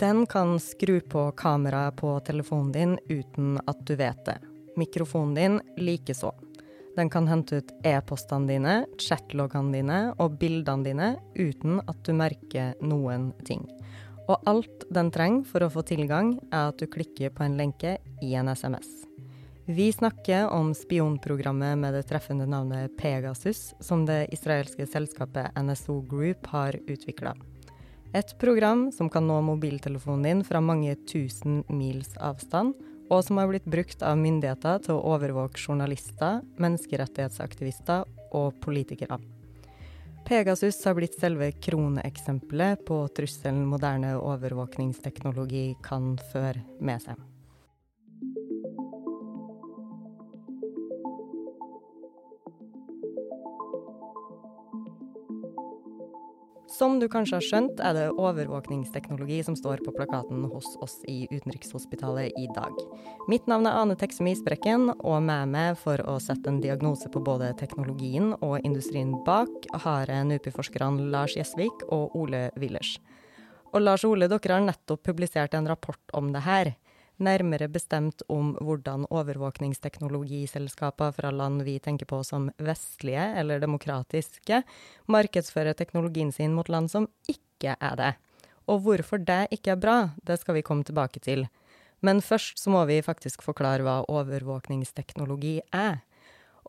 Den kan skru på kameraet på telefonen din uten at du vet det. Mikrofonen din likeså. Den kan hente ut e-postene dine, chatloggene dine og bildene dine uten at du merker noen ting. Og alt den trenger for å få tilgang, er at du klikker på en lenke i en SMS. Vi snakker om spionprogrammet med det treffende navnet Pegasus, som det israelske selskapet NSO Group har utvikla. Et program som kan nå mobiltelefonen din fra mange tusen mils avstand, og som har blitt brukt av myndigheter til å overvåke journalister, menneskerettighetsaktivister og politikere. Pegasus har blitt selve kroneeksempelet på trusselen moderne overvåkningsteknologi kan føre med seg. Som du kanskje har skjønt, er det overvåkningsteknologi som står på plakaten hos oss i Utenrikshospitalet i dag. Mitt navn er Ane Teksum Isbrekken, og med meg for å sette en diagnose på både teknologien og industrien bak, har NUPI-forskerne Lars Gjesvik og Ole Willers. Og Lars og Ole, dere har nettopp publisert en rapport om det her nærmere bestemt om hvordan overvåkningsteknologiselskaper fra land vi tenker på som vestlige eller demokratiske, markedsfører teknologien sin mot land som ikke er det. Og hvorfor det ikke er bra, det skal vi komme tilbake til. Men først så må vi faktisk forklare hva overvåkningsteknologi er.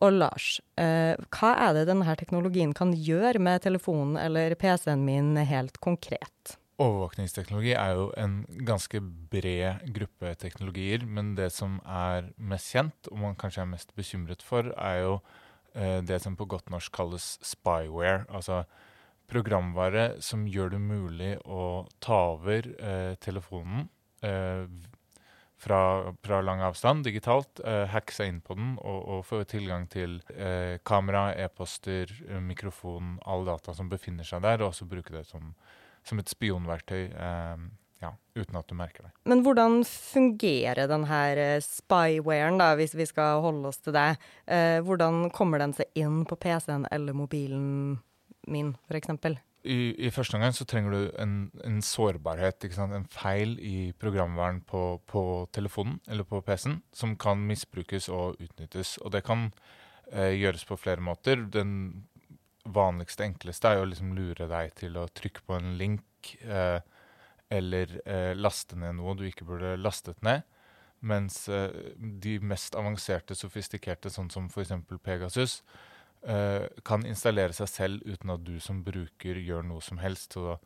Og Lars, eh, hva er det denne teknologien kan gjøre med telefonen eller PC-en min helt konkret? Overvåkningsteknologi er jo en ganske bred gruppe teknologier, men det som er mest kjent, og man kanskje er mest bekymret for, er jo eh, det som på godt norsk kalles spyware. Altså programvare som gjør det mulig å ta over eh, telefonen eh, fra, fra, lang avstand digitalt, hacke seg inn på den og, og få tilgang til kamera, e-poster, mikrofon, alle data som befinner seg der, og også bruke det som som et spionverktøy. Eh, ja, uten at du merker det. Men hvordan fungerer denne eh, spywaren, da, hvis vi skal holde oss til det? Eh, hvordan kommer den seg inn på PC-en eller mobilen min, f.eks.? I, I, første omgang så trenger du en, en sårbarhet, en feil i programvern på, på telefonen eller på PC-en, som kan misbrukes og utnyttes. Og det kan eh, gjøres på flere måter. Den vanligste, enkleste er å liksom lure deg til å trykke på en link eh, eller eh, laste ned noe du ikke burde lastet ned. Mens eh, de mest avanserte, sofistikerte, sånn som f.eks. Pegasus, eh, kan installere seg selv uten at du som bruker gjør noe som helst. Så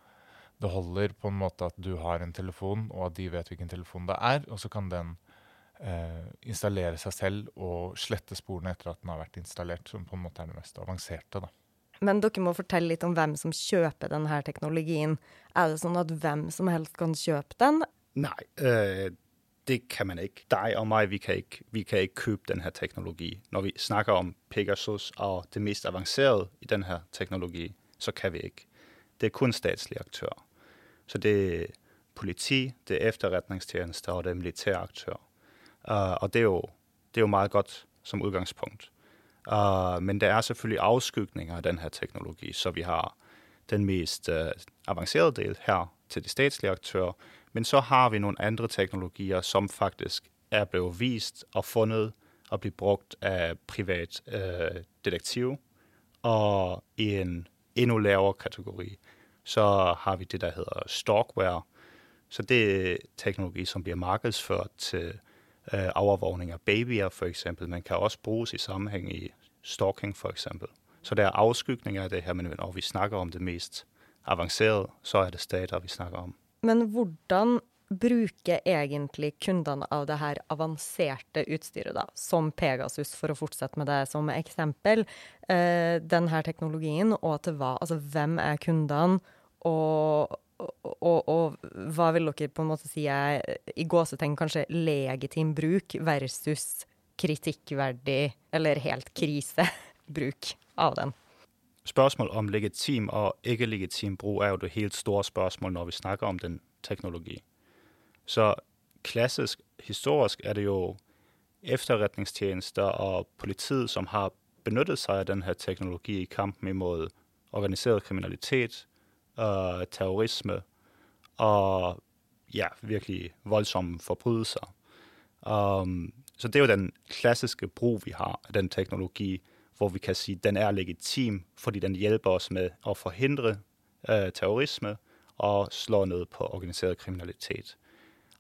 det holder på en måte at du har en telefon, og at de vet hvilken telefon det er. Og så kan den eh, installere seg selv og slette sporene etter at den har vært installert, som på en måte er det mest avanserte. da. Men dere må fortelle litt om hvem som kjøper denne teknologien. Er det sånn at hvem som helst kan kjøpe den? Nei, øh, det kan man ikke. Deg og meg, vi kan ikke, vi kan ikke kjøpe denne teknologien. Når vi snakker om Pegasus og det mest avanserte i denne teknologien, så kan vi ikke. Det er kun statlige aktører. Så det er politi, det er etterretningstjenester og det er militære aktører. Uh, og det er, jo, det er jo meget godt som udgangspunkt. Uh, men det er selvfølgelig afskygninger af den her teknologi, så vi har den mest uh, avancerede del her til de statslige aktører, men så har vi nogle andre teknologier, som faktisk er blevet vist og fundet og blive brugt af privat uh, detektiv, og i en endnu lavere kategori, så har vi det, der hedder stalkware. Så det er teknologi, som bliver markedsført til øh, overvågning af babyer eksempel, men kan også bruges i sammenhæng i stalking for eksempel. Så det er avskygninger af det her, men når vi snakker om det mest avancerede, så er det stater, vi snakker om. Men hvordan bruker egentlig kundene av det her avanserte utstyret, da, som Pegasus, for å fortsette med det som eksempel, den denne teknologien, og til hva? Altså, hvem er kundene, og, og, og, hva vil dere på en måte si er i gåsetegn kanskje legitim bruk versus kritikkverdig eller helt krisebruk av den? Spørsmål om legitim og ikke legitim bruk er jo det helt store spørsmål når vi snakker om den teknologi. Så klassisk historisk er det jo efterretningstjenester og politiet som har benyttet seg av denne teknologi i kampen imot organiseret kriminalitet, uh, terrorisme og ja, virkelig voldsomme forbrydelser. Um, så det er jo den klassiske brug, vi har av den teknologi, hvor vi kan si, at den er legitim, fordi den hjelper oss med at forhindre uh, terrorisme og slå ned på organiseret kriminalitet.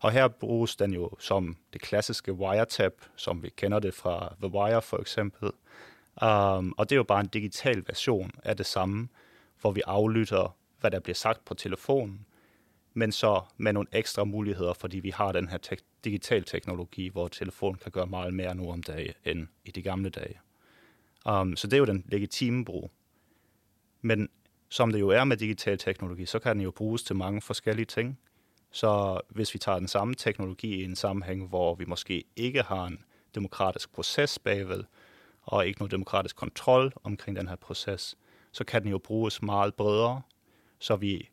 Og her bruges den jo som det klassiske wiretap, som vi kender det fra The Wire for eksempel. Um, og det er jo bare en digital version av det samme, hvor vi aflytter, hvad der blir sagt på telefonen, men så med noen ekstra muligheter fordi vi har den her te- digital teknologi, hvor telefonen kan gjøre mye mer nå om dagen enn i de gamle dager. Um, så det er jo den legitime bruk. Men som det jo er med digital teknologi, så kan den jo bruges til mange forskjellige ting. Så hvis vi tager den samme teknologi i en sammenheng hvor vi måske ikke har en demokratisk proces bagved, og ikke noe demokratisk kontrol omkring den her proces, så kan den jo bruges meget bredere. Så vi,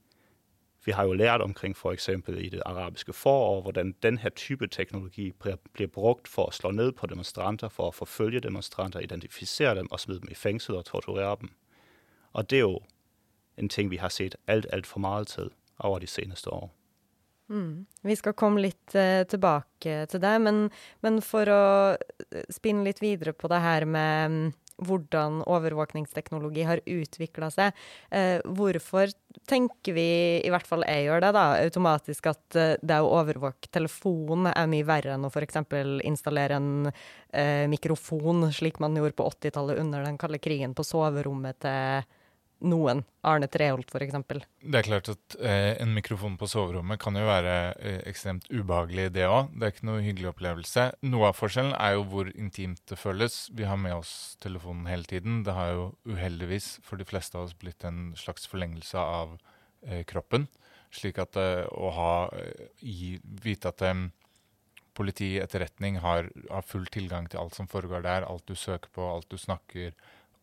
vi har jo lært omkring eksempel i det arabiske forår, hvordan denne type teknologi blir brukt for å slå ned på demonstranter, for å forfølge demonstranter, identifisere dem og smide dem i fengsel og torturere dem. Og det er jo en ting, vi har sett alt, alt for meget til over de seneste år. Mm. Vi skal komme litt uh, tilbake til det, men, men, for å eh, spinne litt videre på det her med um, hvordan overvåkningsteknologi har utvikla seg. Eh, hvorfor tenker vi, i hvert fall jeg gjør det, da, automatisk at eh, det å overvåke telefonen er mye verre enn å f.eks. installere en eh, mikrofon, slik man gjorde på 80-tallet under den kalde krigen, på soverommet til noen. Arne Treholt, f.eks. Det er klart at eh, en mikrofon på soverommet kan jo være eh, ekstremt ubehagelig, det òg. Det er ikke noe hyggelig opplevelse. Noe av forskjellen er jo hvor intimt det føles. Vi har med oss telefonen hele tiden. Det har jo uheldigvis for de fleste av oss blitt en slags forlengelse av eh, kroppen. Slik at eh, å ha eh, i, vite at eh, politi, etterretning har, har full tilgang til alt som foregår der, alt du søker på, alt du snakker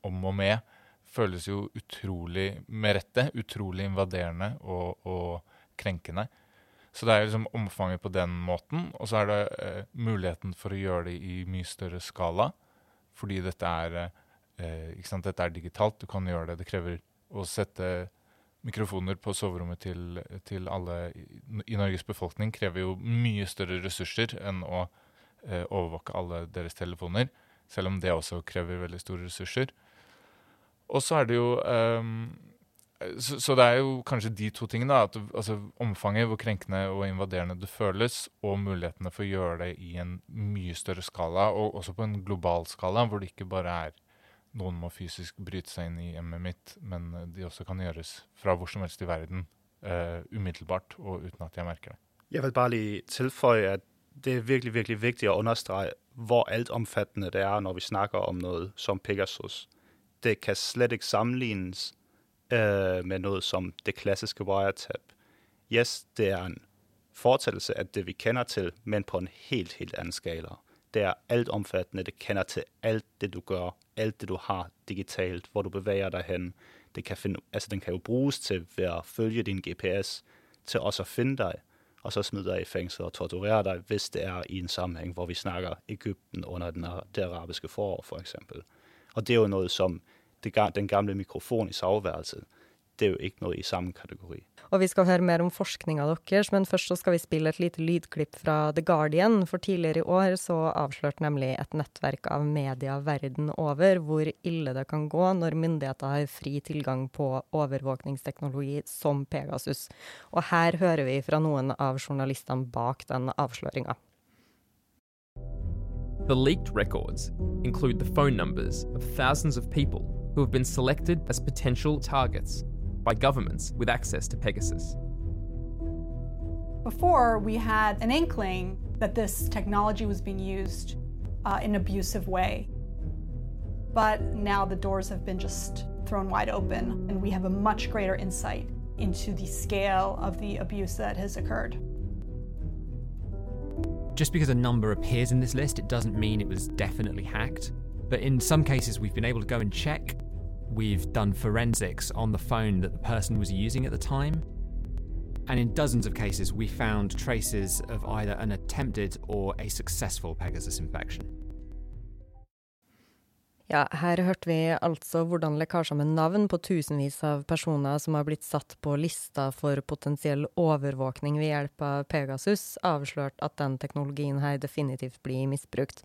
om og med føles jo utrolig, med rette, utrolig invaderende og, og, krenkende. Så det er liksom omfanget på den måten. Og så er det eh, muligheten for å gjøre det i mye større skala. Fordi dette er, eh, dette er digitalt. Du kan gjøre det. Det krever å sette mikrofoner på soverommet til, til alle i, i, Norges befolkning krever jo mye større ressurser enn å eh, overvåke alle deres telefoner. Selv om det også krever veldig store ressurser. Og så er det jo um, så, så, det er jo kanskje de to tingene. At altså Omfanget, hvor krenkende og invaderende det føles, og mulighetene for å gjøre det i en mye større skala, og også på en global skala, hvor det ikke bare er noen må fysisk bryte seg inn i hjemmet mitt, men de også kan gjøres fra hvor som helst i verden uh, umiddelbart og uten at jeg merker det. Jeg vil bare lige tilføye at det er virkelig virkelig viktig å understreke hvor altomfattende det er når vi snakker om noe som Pegasus det kan slet ikke sammenlignes øh, med noe som det klassiske wiretap. Yes, det er en fortællelse av det, vi kender til, men på en helt, helt annen skala. Det er altomfattende. Det kender til alt det, du gjør, alt det, du har digitalt, hvor du bevæger deg hen. Kan finde, altså, den kan jo brukes til ved å følge din GPS, til også å finne deg og så smide deg i fengsel og torturere deg hvis det er i en sammenheng hvor vi snakker Ægypten under den, det arabiske forår, for eksempel. Og det er jo noget som det, den gamle mikrofon i soveværelset. Det er jo ikke noe i samme kategori. Og vi skal høre mer om forskninga deres, men først så skal vi spille et lite lydklipp fra The Guardian. For tidligere i år så avslørte nemlig et nettverk av media verden over hvor ille det kan gå når myndigheter har fri tilgang på overvåkningsteknologi som Pegasus. Og her hører vi fra noen av journalistene bak den avsløringa. The leaked records include the phone numbers of thousands of people who have been selected as potential targets by governments with access to Pegasus. Before, we had an inkling that this technology was being used uh, in an abusive way. But now the doors have been just thrown wide open, and we have a much greater insight into the scale of the abuse that has occurred. Just because a number appears in this list, it doesn't mean it was definitely hacked. But in some cases, we've been able to go and check. We've done forensics on the phone that the person was using at the time. And in dozens of cases, we found traces of either an attempted or a successful Pegasus infection. Ja, her hørte vi altså hvordan lekkasjer med navn på tusenvis av personer som har blitt satt på lista for potensiell overvåkning ved hjelp av Pegasus, avslørt at den teknologien her definitivt blir misbrukt.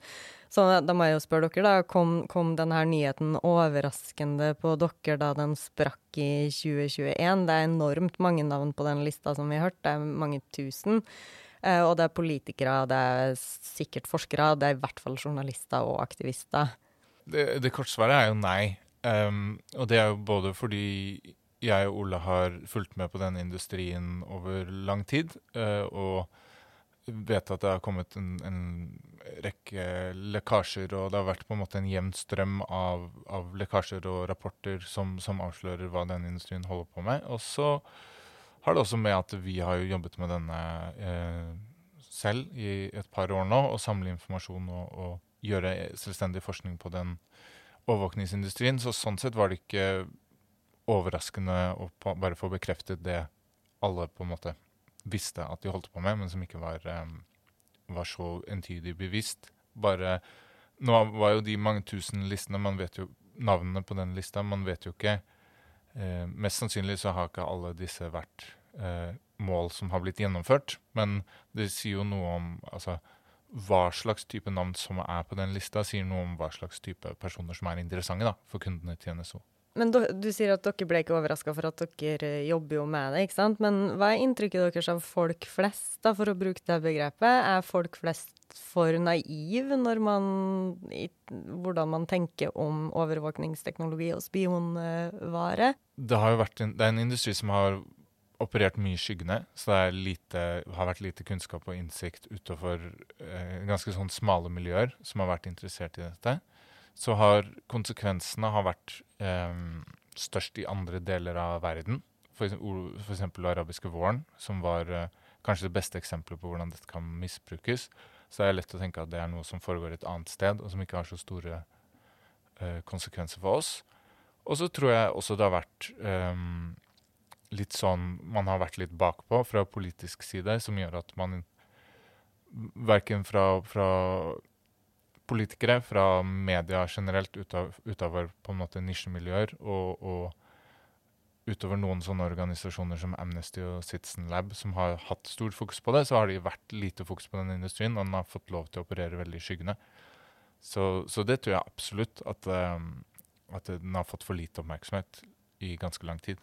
Så da må jeg jo spørre dere, da. Kom, kom denne nyheten overraskende på dere da den sprakk i 2021? Det er enormt mange navn på den lista som vi har hørt, det er mange tusen. Eh, og det er politikere, det er sikkert forskere, det er i hvert fall journalister og aktivister. Det, det kortsvaret er jo nei. Um, og det er jo både fordi jeg og Ole har fulgt med på denne industrien over lang tid, uh, og vet at det har kommet en, en, rekke lekkasjer, og det har vært på en måte en jevn strøm av, av lekkasjer og rapporter som, som, avslører hva denne industrien holder på med. Og så har det også med at vi har jo jobbet med denne uh, selv i et par år nå, og samle informasjon og, og gjøre selvstendig forskning på den overvåkningsindustrien. Så sånn sett var det ikke overraskende å bare få bekreftet det alle på en måte visste at de holdt på med, men som ikke var, um, var så entydig bevisst. Bare Nå var jo de mange tusen listene, man vet jo navnene på den lista, man vet jo ikke eh, Mest sannsynlig så har ikke alle disse vært eh, mål som har blitt gjennomført, men det sier jo noe om altså, hva slags type navn som er på den lista, sier noe om hva slags type personer som er interessante da, for kundene til NSO. Men du, du sier at dere ble ikke overraska for at dere jobber jo med det, ikke sant? Men hva er inntrykket deres av folk flest, da, for å bruke det begrepet? Er folk flest for naive når man i, Hvordan man tenker om overvåkningsteknologi og spionvare? Det, har jo vært en, det er en industri som har operert mye i skyggene, så det lite, har vært lite kunnskap og innsikt utover eh, ganske sånn smale miljøer som har vært interessert i dette. Så har konsekvensene har vært eh, størst i andre deler av verden. F.eks. arabiske våren, som var eh, kanskje det beste eksempelet på hvordan dette kan misbrukes. Så det er lett å tenke at det er noe som foregår et annet sted, og som ikke har så store eh, konsekvenser for oss. Og så tror jeg også det har vært um, litt sånn man har vært litt bakpå fra politisk side, som gjør at man verken fra, fra politikere, fra media generelt, utover på en måte nisjemiljøer og, og utover noen sånne organisasjoner som Amnesty og Citizen Lab, som har hatt stort fokus på det, så har de vært lite fokus på den industrien, og den har fått lov til å operere veldig i skyggene. Så, så det tror jeg absolutt at, um, at den har fått for lite oppmerksomhet i ganske lang tid.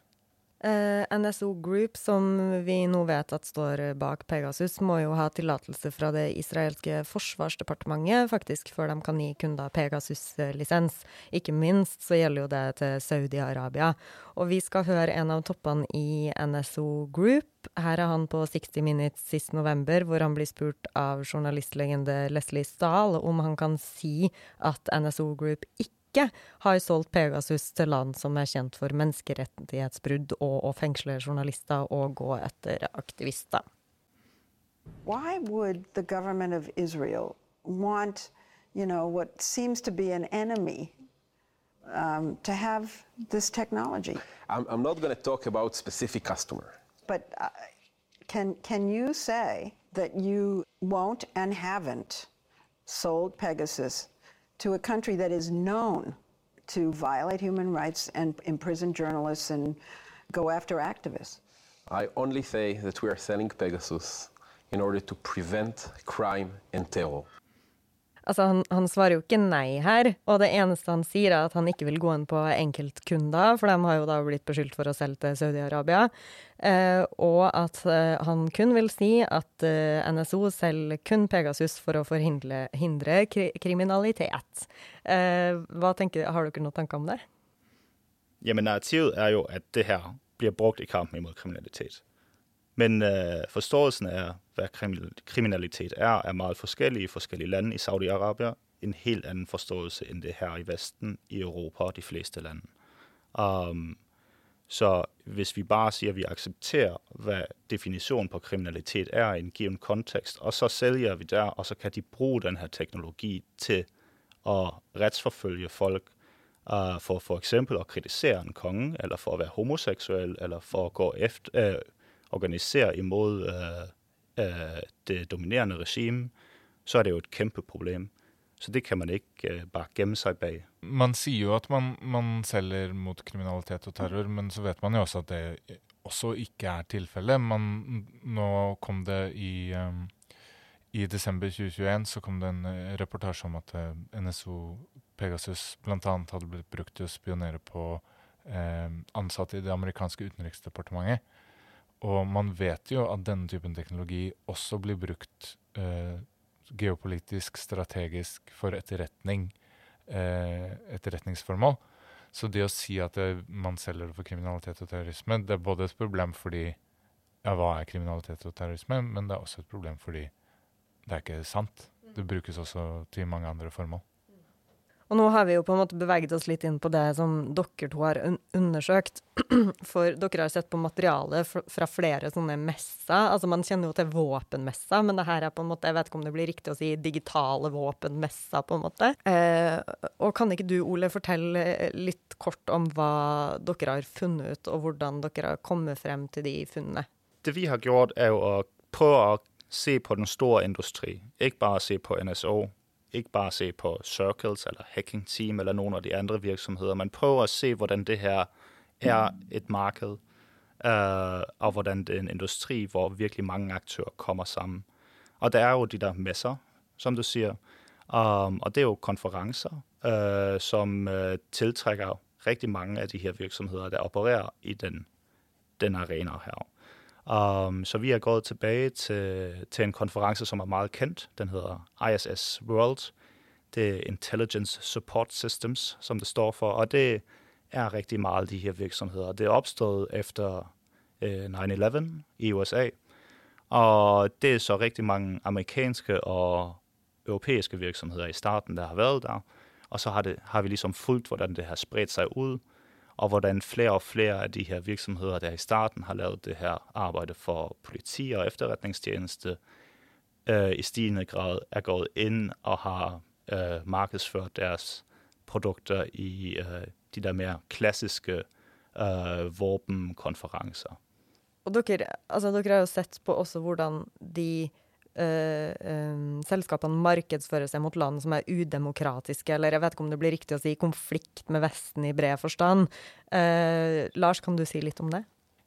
Eh, NSO Group, som vi nå vet at står bak Pegasus, må jo ha tillatelse fra det israelske forsvarsdepartementet faktisk før de kan gi kunder Pegasus-lisens. Ikke minst så gjelder jo det til Saudi-Arabia. Og vi skal høre en av toppene i NSO Group. Her er han på 60 Minutes sist november, hvor han blir spurt av journalistlegende Leslie Stahl om han kan si at NSO Group ikke ikke har solgt Pegasus til land som er kjent for menneskerettighetsbrudd og å fengsle journalister og gå etter aktivister. Why would the government of Israel want, you know, what seems to be an enemy um, to have this technology? I'm, I'm not going to talk about specific customer. But uh, can, can you say that you won't and haven't sold Pegasus to a country that is known to violate human rights and imprison journalists and go after activists. I only say that we are selling Pegasus in order to prevent crime and terror. Altså, han, han, svarer jo ikke nei her, og det eneste han sier er at han ikke vil gå inn på enkeltkunder, for de har jo da blitt beskyldt for å selge til Saudi-Arabia, eh, og at eh, han kun vil si at eh, NSO selger kun Pegasus for å forhindre kri kriminalitet. Eh, hva tenker, har dere noen tanker om det? Jamen, narrativet er jo at det her blir brukt i kampen mot kriminalitet. Men øh, forståelsen af, hvad kriminalitet er, er meget forskellig i forskellige lande. I Saudi-Arabia en helt anden forståelse end det her i Vesten, i Europa og de fleste lande. Um, så hvis vi bare siger, at vi accepterer, hvad definitionen på kriminalitet er i en given kontekst, og så sælger vi der, og så kan de bruge den her teknologi til at retsforfølge folk uh, for for eksempel at kritisere en konge, eller for at være homoseksuel, eller for at gå efter, uh, organisere imod øh, øh, det dominerende regime, så er det jo et kjempeproblem. Så det kan man ikke uh, bare gemme seg bak. Man sier jo at man, man, selger mot kriminalitet og terror, men så vet man jo også at det også ikke er tilfellet. Nå kom det i, um, i desember 2021 så kom det en uh, reportasje om at NSO Pegasus bl.a. hadde blitt brukt til å spionere på uh, ansatte i det amerikanske utenriksdepartementet. Og man vet jo at denne typen teknologi også blir brukt eh, geopolitisk, strategisk, for etterretning, eh, etterretningsformål. Så det å si at det, man selger det for kriminalitet og terrorisme, det er både et problem fordi ja, hva er kriminalitet og terrorisme, men det er også et problem fordi det er ikke sant. Det brukes også til mange andre formål. Og nå har vi jo på en måte beveget oss litt inn på det som dere to har un undersøkt. For dere har sett på materiale fra flere sånne messer. Altså Man kjenner jo til våpenmesser, men det her er på en måte, jeg vet ikke om det blir riktig å si digitale våpenmesser, på en måte. Eh, og kan ikke du, Ole, fortelle litt kort om hva dere har funnet ut, og hvordan dere har kommet frem til de funnene? Det vi har gjort, er jo å prøve å se på den store industri, ikke bare se på NSO ikke bare se på Circles eller Hacking Team eller noen av de andre virksomheter, men prøver å se hvordan det her er et marked, uh, og hvordan det er en industri hvor virkelig mange aktører kommer sammen. Og det er jo de der messer, som du sier. Um, og det er jo konferanser uh, som uh, tiltrekker riktig mange av de her virksomheter der opererer i den, den arena her. Um, så vi er gået tilbage til, til en konference, som er meget kendt. Den hedder ISS World. Det er Intelligence Support Systems, som det står for. Og det er rigtig meget de her virksomheder. Det er opstået efter øh, 9-11 i USA. Og det er så rigtig mange amerikanske og europæiske virksomheder i starten, der har været der. Og så har, det, har vi ligesom fulgt, hvordan det har spredt sig ud og hvordan flere og flere av de her virksomheder der i starten har lavet det her arbeidet for politi og efterretningstjeneste, øh, i stigende grad er gått inn og har øh, markedsført deres produkter i øh, de der mer klassiske øh, våpenkonferanser. Og dere, altså dere har jo sett på også hvordan de Uh, selskapene markedsfører seg mot land som er udemokratiske, eller jeg vet ikke om det blir riktig å si konflikt med Vesten i bred forstand. Uh, Lars, kan du si litt om det?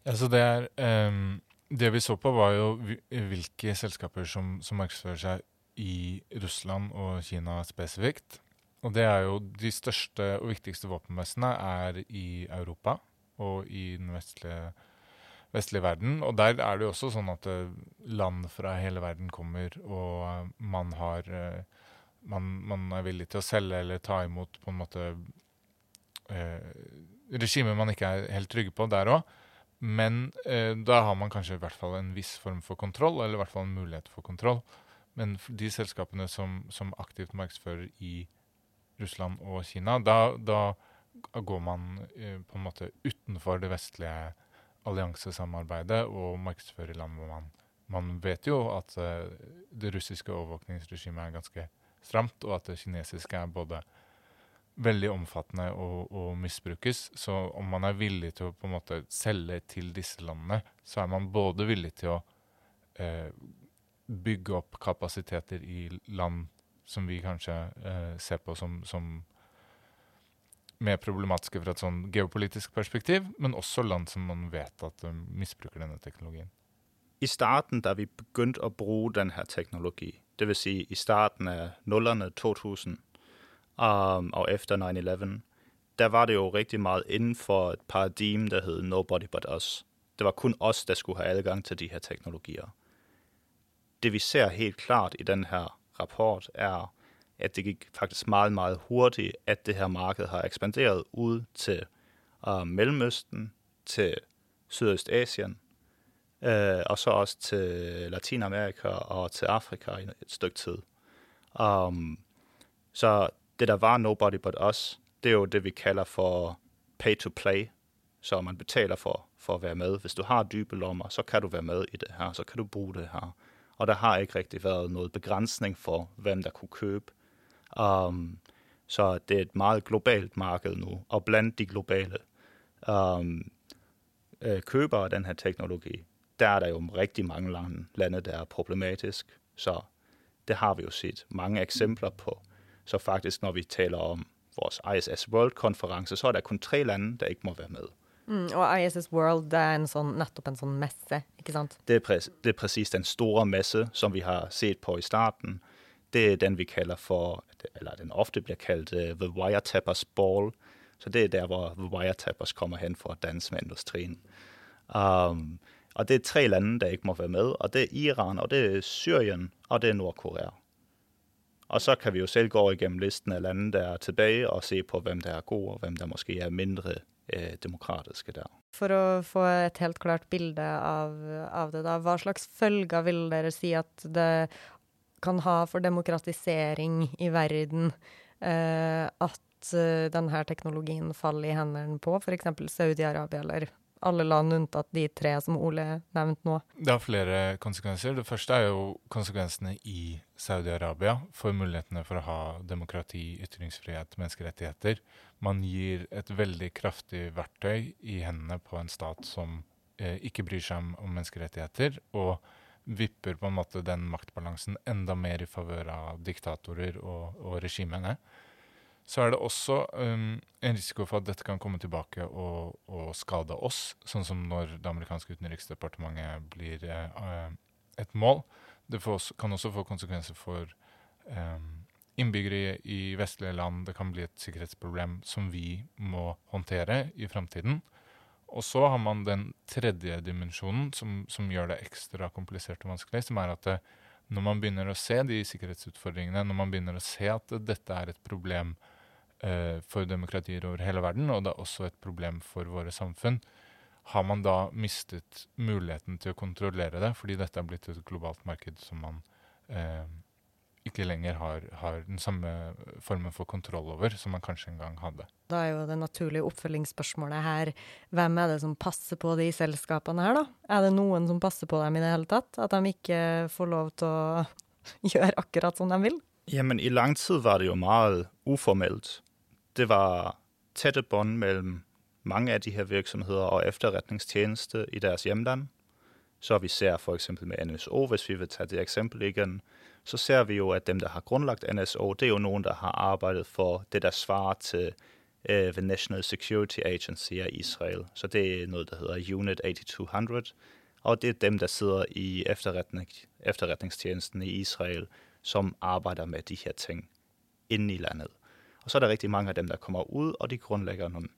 Altså det, er, um, det vi så på, var jo hvilke selskaper som, som markedsfører seg i Russland og Kina spesifikt. Og det er jo de største og viktigste våpenmessene er i Europa og i den vestlige vestlige verden. Og der er det jo også sånn at eh, land fra hele verden kommer, og eh, man har eh, man, man, er villig til å selge eller ta imot på en måte eh, regimer man ikke er helt trygge på der òg. Men eh, da har man kanskje i hvert fall en viss form for kontroll, eller i hvert fall en mulighet for kontroll. Men de selskapene som, som aktivt markedsfører i Russland og Kina, da, da går man eh, på en måte utenfor det vestlige alliansesamarbeidet og markedsføre land hvor man, man vet jo at uh, det russiske overvåkningsregimet er ganske stramt, og at det kinesiske er både veldig omfattende og, og, misbrukes. Så om man er villig til å på en måte selge til disse landene, så er man både villig til å uh, bygge opp kapasiteter i land som vi kanskje uh, ser på som, som mer problematiske fra et sånn geopolitisk perspektiv, men også land som man vet at de misbruker denne teknologien. I starten, da vi begynte å bruke denne teknologi, dvs. Si i starten av nullene 2000 um, og etter 9-11, der var det jo riktig mye innenfor et paradigme der het 'nobody but us'. Det var kun oss der skulle ha adgang til de her teknologier. Det vi ser helt klart i denne rapport, er at det gikk faktisk meget, meget hurtigt, at det her marked har ekspanderet ud til uh, Mellemøsten, til Sydøstasien, uh, og så også til Latinamerika og til Afrika i et stykke tid. Um, så det der var Nobody But Us, det er jo det vi kaller for pay to play. Så man betaler for, for å være med. Hvis du har dype lommer, så kan du være med i det her. Så kan du bruke det her. Og det har ikke rigtig vært noen begrensning for hvem der kunne kjøpe Um, så det er et meget globalt marked nå. Og blant de globale um, øh, købere av denne teknologi, der er det jo riktig mange lande, lande der er problematisk. Så det har vi jo sett mange eksempler på. Så faktisk når vi taler om vores ISS World-konferanse, så er det kun tre land der ikke må være med. Mm, og ISS World det er en sånn, nettopp en sånn messe, ikke sant? Det er, det er præcis den store messe, som vi har sett på i starten. Det er den, vi kaller for, eller den ofte blir kalt uh, The Wiretappers Ball. Så det er der, hvor The Wiretappers kommer hen for å danse med industrien. Um, og det er tre lande, der ikke må være med, og det er Iran, og det er Syrien, og det er Nordkorea. Og så kan vi jo selv gå igennem listen av lande, der er tilbake, og se på, hvem der er gode, og hvem der måske er mindre eh, demokratiske der. For å få et helt klart bilde av, av det, da, hva slags følger vil dere si at det kan ha for demokratisering i verden eh, at eh, denne teknologien faller i hendene på f.eks. Saudi-Arabia eller alle land unntatt de tre som Ole nevnte nå? Det har flere konsekvenser. Det første er jo konsekvensene i Saudi-Arabia for mulighetene for å ha demokrati, ytringsfrihet, menneskerettigheter. Man gir et veldig kraftig verktøy i hendene på en stat som eh, ikke bryr seg om, menneskerettigheter, og vipper på en måte den maktbalansen enda mer i favør av diktatorer og, og regimene. Så er det også um, en risiko for at dette kan komme tilbake og, og skade oss, sånn som når det amerikanske utenriksdepartementet blir uh, et mål. Det også, kan også få konsekvenser for um, innbyggere i, vestlige land. Det kan bli et sikkerhetsproblem som vi må håndtere i framtiden. Og så har man den tredje dimensjonen, som, som, gjør det ekstra komplisert og vanskelig, som er at det, når man begynner å se de sikkerhetsutfordringene, når man begynner å se at dette er et problem eh, for demokratier over hele verden, og det er også et problem for våre samfunn, har man da mistet muligheten til å kontrollere det, fordi dette er blitt et globalt marked som man eh, ikke lenger har, har, den samme formen for kontroll over som man kanskje en gang hadde. Da er jo det naturlige oppfølgingsspørsmålet her hvem er det som passer på de selskapene her, da? Er det noen som passer på dem i det hele tatt? At de ikke får lov til å gjøre akkurat som de vil? Jamen, i lang tid var det jo meget uformelt. Det var tette bånd mellom mange av de her virksomheter og etterretningstjeneste i deres hjemland. Så vi ser f.eks. med NSO, hvis vi vil ta det eksempelet igjen, så ser vi jo at dem der har grunnlagt NSO, det er jo noen der har arbeidet for det der svarer til uh, The National Security Agency av Israel. Så det er noe der heter Unit 8200. Og det er dem der sitter i efterretning, efterretningstjenesten i Israel som arbeider med de her ting inne i landet. Og så er det riktig mange av dem der kommer ut, og de grunnlegger noen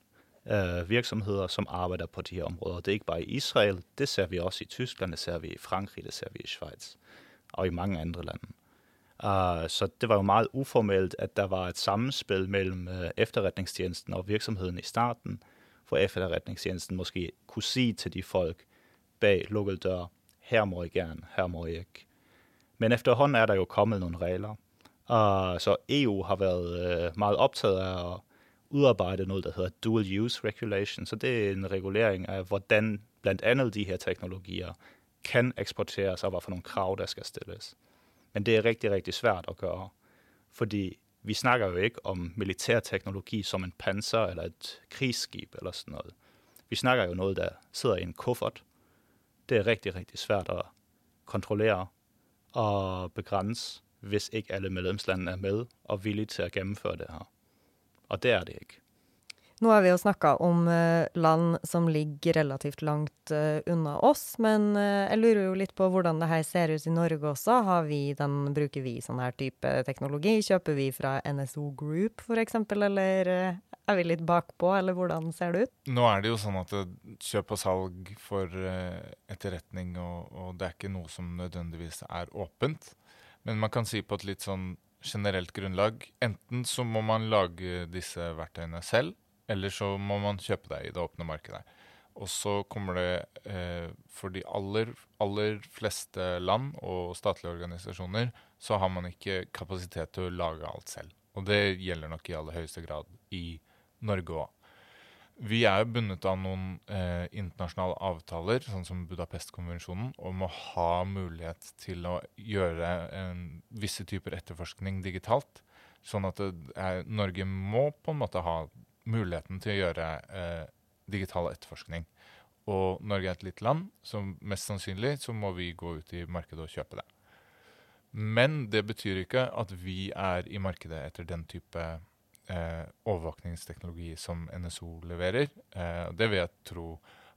uh, virksomheter som arbeider på de her områder. Det er ikke bare i Israel, det ser vi også i Tyskland, det ser vi i Frankrike, det ser vi i Sveits og i mange andre land. Uh, så det var jo meget uformelt, at der var et sammenspill mellom uh, efterretningstjenesten og virksomheden i starten, for efterretningstjenesten måske kunne si til de folk bag lukket dør, her må I gerne, her må I ikke. Men efterhånden er der jo kommet noen regler. Uh, så EU har vært uh, meget opptatt av å utarbeide noe der heter dual use regulation. Så det er en regulering av hvordan bl.a. de her teknologier kan eksporteres, og hva for noen krav der skal stilles. Men det er riktig, riktig svært å gjøre. Fordi vi snakker jo ikke om militær teknologi som en panser eller et krigsskip eller sånn noe. Vi snakker jo noe der sitter i en kuffert. Det er riktig, riktig svært å kontrollere og begrense hvis ikke alle medlemslandene er med og villige til å gjennomføre det her. Og det er det ikke. Nå har vi jo snakka om uh, land som ligger relativt langt uh, unna oss, men uh, jeg lurer jo litt på hvordan det her ser ut i Norge også. Vi den, bruker vi sånn her type teknologi? Kjøper vi fra NSO Group f.eks., eller er vi litt bakpå, eller hvordan ser det ut? Nå er det jo sånn at kjøp og salg for etterretning, og, og det er ikke noe som nødvendigvis er åpent. Men man kan si på et litt sånn generelt grunnlag enten så må man lage disse verktøyene selv, eller så må man kjøpe det i det åpne markedet. Og så kommer det eh, for de aller, aller fleste land og statlige organisasjoner, så har man ikke kapasitet til å lage alt selv. Og det gjelder nok i aller høyeste grad i Norge òg. Vi er bundet av noen eh, internasjonale avtaler, sånn som Budapest-konvensjonen, om å ha mulighet til å gjøre en, visse typer etterforskning digitalt. Sånn at er, Norge må på en måte ha muligheten til å gjøre eh, digital etterforskning. Og Norge er et lite land, så mest sannsynlig så må vi gå ut i markedet og kjøpe det. Men det betyr ikke at vi er i markedet etter den type eh, overvåkningsteknologi som NSO leverer. Eh, det vil jeg tro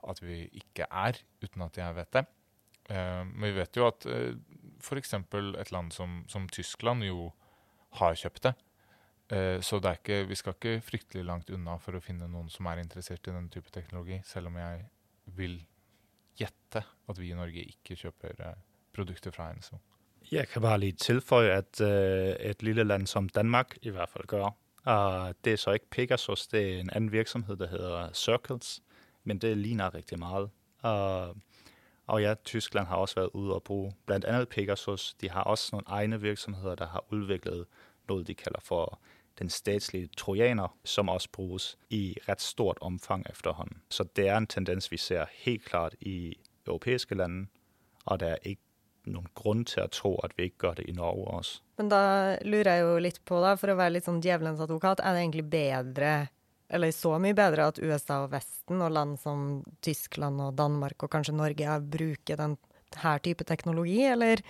at vi ikke er, uten at jeg vet det. Eh, men vi vet jo at eh, f.eks. et land som, som, Tyskland jo har kjøpt det. Eh, så ikke, vi skal ikke fryktelig langt unna for å finne noen som er interessert i den type teknologi, selv om jeg vil gjette at vi i Norge ikke kjøper eh, produkter fra NSO. Jeg kan bare lige tilføje, at uh, et lille land som Danmark i hvert fall gør, uh, det er så ikke Pegasus, det er en annen virksomhet, der hedder Circles, men det ligner rigtig meget. Uh, og ja, Tyskland har også været ude og bruge blandt andet Pegasus. De har også nogle egne virksomheder, der har udviklet noget, de kalder for den statslige trojaner, som også bruges i ret stort omfang efterhånden. Så det er en tendens, vi ser helt klart i europeiske lande, og det er ikke noen grunn til å tro at vi ikke gjør det i Norge også. Men da lurer jeg jo litt på, da, for å være litt sånn djevelens advokat, er det egentlig bedre, eller så mye bedre, at USA og Vesten og land som Tyskland og Danmark og kanskje Norge bruker denne type teknologi, eller?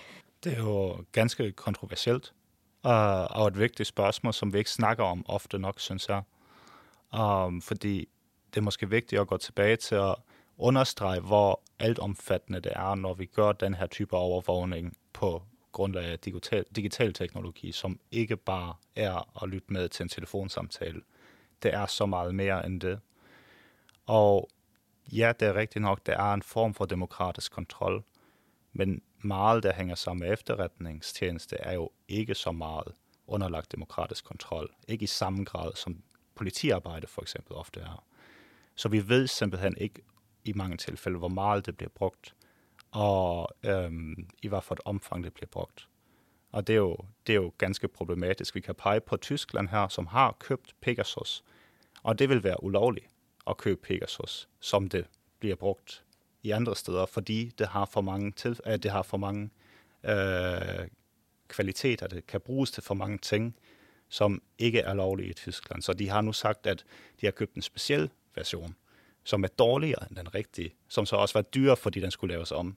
Det er jo ganske kontroversielt, og et viktig spørsmål som vi ikke snakker om ofte nok, syns jeg. Um, fordi det er måske viktig å gå tilbake til å understrege, hvor altomfattende det er, når vi gjør den her type overvågning på grunnlag av digital, digital teknologi, som ikke bare er å lytte med til en telefonsamtale. Det er så mye mer end det. Og ja, det er riktignok det er en form for demokratisk kontrol, men meget, der henger sammen med efterretningstjeneste, er jo ikke så meget underlagt demokratisk kontrol. Ikke i samme grad som politiarbejde for eksempel ofte er. Så vi ved simpelthen ikke, i mange tilfælde, hvor meget det bliver brugt, og øhm, i hvert et omfang det bliver brugt. Og det er, jo, det er jo ganske problematisk. Vi kan pege på Tyskland her, som har købt Pegasus, og det vil være ulovligt at købe Pegasus, som det bliver brugt i andre steder, fordi det har for mange, til, øh, det har for mange øh, kvaliteter, det kan brukes til for mange ting, som ikke er lovlige i Tyskland. Så de har nå sagt, at de har kjøpt en speciel version, som er dårligere enn den riktige, som så også var dyr fordi den skulle laves om.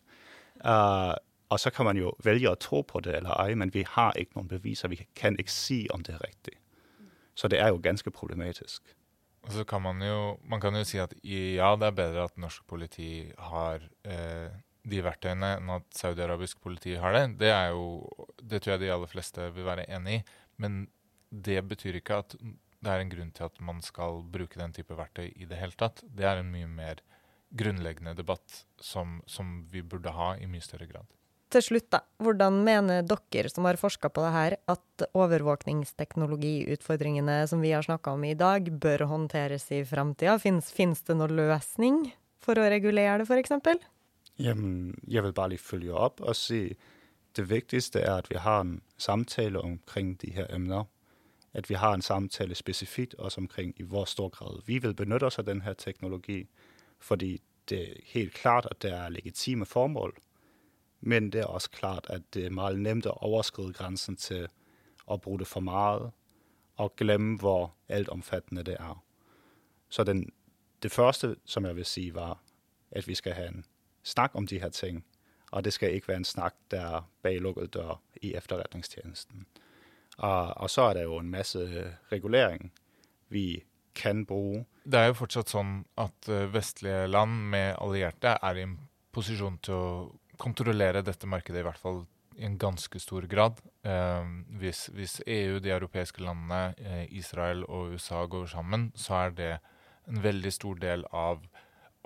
Uh, og så kan man jo velge å tro på det eller ei, men vi har ikke noen beviser. Vi kan ikke si om det er riktig. Så det er jo ganske problematisk. Og så kan man jo, man kan jo si at ja, det er bedre at norsk politi har eh, de verktøyene enn at saudiarabisk politi har det. Det er jo, det tror jeg de aller fleste vil være enig i. Men det betyr ikke at det er en grunn til at man skal bruke den type verktøy i det hele tatt. Det er en mye mer grunnleggende debatt som, som vi burde ha i mye større grad. Til slutt, da. Hvordan mener dere som har forska på det her, at overvåkningsteknologiutfordringene som vi har snakka om i dag, bør håndteres i framtida? Fins det noen løsning for å regulere det, f.eks.? Jamen, jeg vil bare lige følge opp og si det viktigste er at vi har en samtale omkring de her emner at vi har en samtale spesifikt også omkring i hvor stor grad vi vil benytte oss av denne teknologi. Fordi det er helt klart at det er legitime formål, men det er også klart at det er veldig nemt å overskride grensen til å bruke det for mye og glemme hvor altomfattende det er. Så den, det første som jeg vil si, var at vi skal ha en snakk om de her ting. Og det skal ikke være en snakk der bak lukket dør i efterretningstjenesten. Og, og, så er det jo en masse regulering vi kan bruke. Det er jo fortsatt sånn at eh, vestlige land med allierte er i en posisjon til å kontrollere dette markedet, i hvert fall i en ganske stor grad. Eh, hvis, hvis, EU, de europeiske landene, eh, Israel og USA går sammen, så er det en veldig stor del av,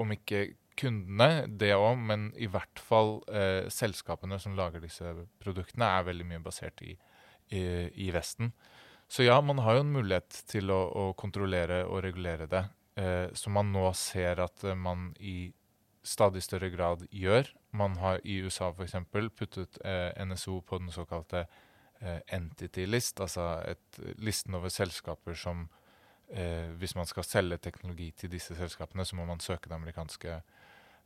om ikke kundene, det òg, men i hvert fall eh, selskapene som lager disse produktene, er veldig mye basert i i, i, Vesten. Så ja, man har jo en mulighet til å, å kontrollere og regulere det, eh, som man nå ser at eh, man i stadig større grad gjør. Man har i USA f.eks. puttet eh, NSO på den såkalte eh, entity list, altså et listen over selskaper som eh, Hvis man skal selge teknologi til disse selskapene, så må man søke det amerikanske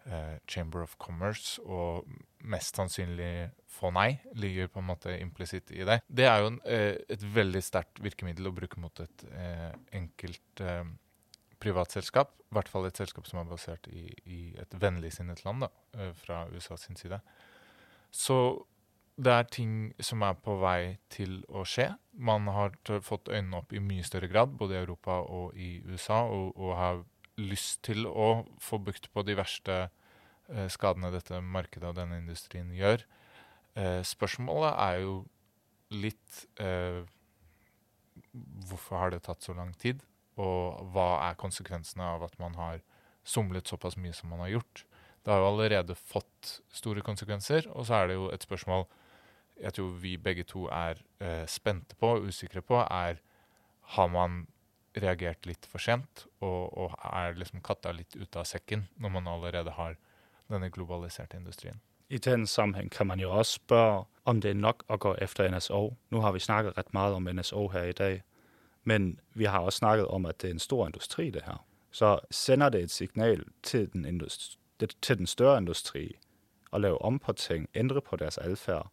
Eh, Chamber of Commerce og mest sannsynlig få nei, ligger på en måte implisitt i det. Det er jo en, eh, et veldig sterkt virkemiddel å bruke mot et eh, enkelt privatselskap. I hvert fall et selskap som er basert i, i et vennligsinnet land da, eh, fra USA sin side. Så det er ting som er på vei til å skje. Man har fått øynene opp i mye større grad, både i Europa og i USA, og, og har lyst til å få bukt på de verste eh, skadene dette markedet og denne industrien gjør. Eh, spørsmålet er jo litt eh, Hvorfor har det tatt så lang tid? Og hva er konsekvensene av at man har somlet såpass mye som man har gjort? Det har jo allerede fått store konsekvenser, og så er det jo et spørsmål jeg tror vi begge to er eh, spente på og usikre på, er har man reagert litt for sent og, og er liksom katta litt ut av sekken når man allerede har denne globaliserte industrien? I den sammenheng kan man jo også spørre om det er nok å gå efter NSO. Nå har vi snakket rett mye om NSO her i dag, men vi har også snakket om, at det er en stor industri, det her. Så sender det et signal til den, industri, til den større industri å lave om på ting, ændre på deres atferd.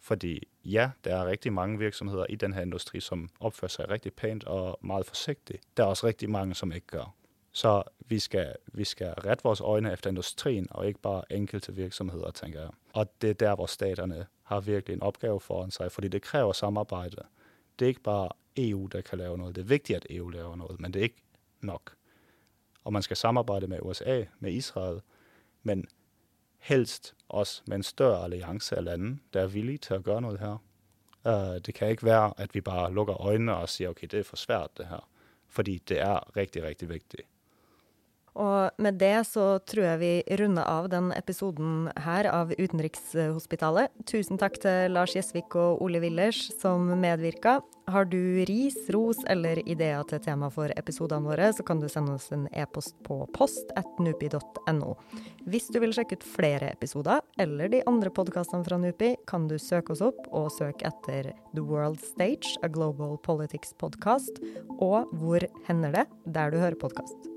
Fordi ja, der er riktig mange virksomheter i denne industri, som oppfører seg riktig pænt og meget forsiktig. Det er også riktig mange, som ikke gjør. Så vi skal, vi skal rette vores øjne efter industrien, og ikke bare enkelte virksomheter. tenker jeg. Og det er der, hvor staterne har virkelig en oppgave foran seg, fordi det krever samarbeid. Det er ikke bare EU, der kan lave noget. Det er vigtigt, at EU laver noget, men det er ikke nok. Og man skal samarbejde med USA, med Israel, men helst også med en større alliance af lande, der er villige til at gøre noget her. Uh, det kan ikke være, at vi bare lukker øjnene og siger, okay, det er for svært det her. Fordi det er rigtig, rigtig vigtigt. Og med det så tror jeg vi runder av den episoden her av Utenrikshospitalet. Tusen takk til Lars Gjesvik og Ole Willers som medvirka. Har du ris, ros eller ideer til tema for episodene våre, så kan du sende oss en e-post på post.nupi.no. Hvis du vil sjekke ut flere episoder eller de andre podkastene fra Nupi, kan du søke oss opp og søke etter The World Stage, a Global Politics Podcast, og Hvor hender det? der du hører podkast.